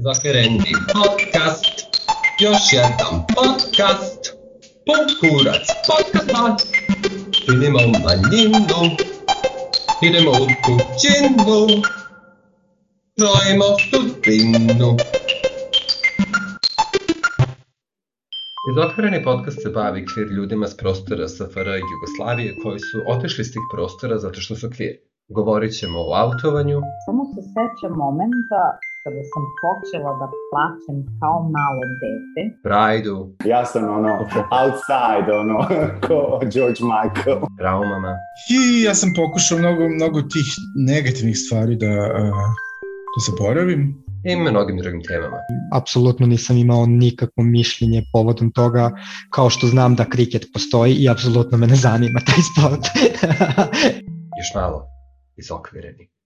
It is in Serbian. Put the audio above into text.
Zakvereni podcast, još jedan podcast, pun kurac podcast, činimo manjinu, idemo u kućinu, krojimo sudbinu. Izotvoreni podcast se bavi kvir ljudima s prostora SFR i Jugoslavije koji su otišli s tih prostora zato što su kvir. Govorit ćemo o autovanju, Samo se sećam momenta kada sam počela da plačem kao malo dete. prajdu, Ja sam ono, outside, ono, ko George Michael. traumama, I ja sam pokušao mnogo, mnogo tih negativnih stvari da, uh, da zaboravim. i mnogim drugim temama. apsolutno nisam imao nikakvo mišljenje povodom toga, kao što znam da kriket postoji i apsolutno me ne zanima taj sport. Još malo izokvireni.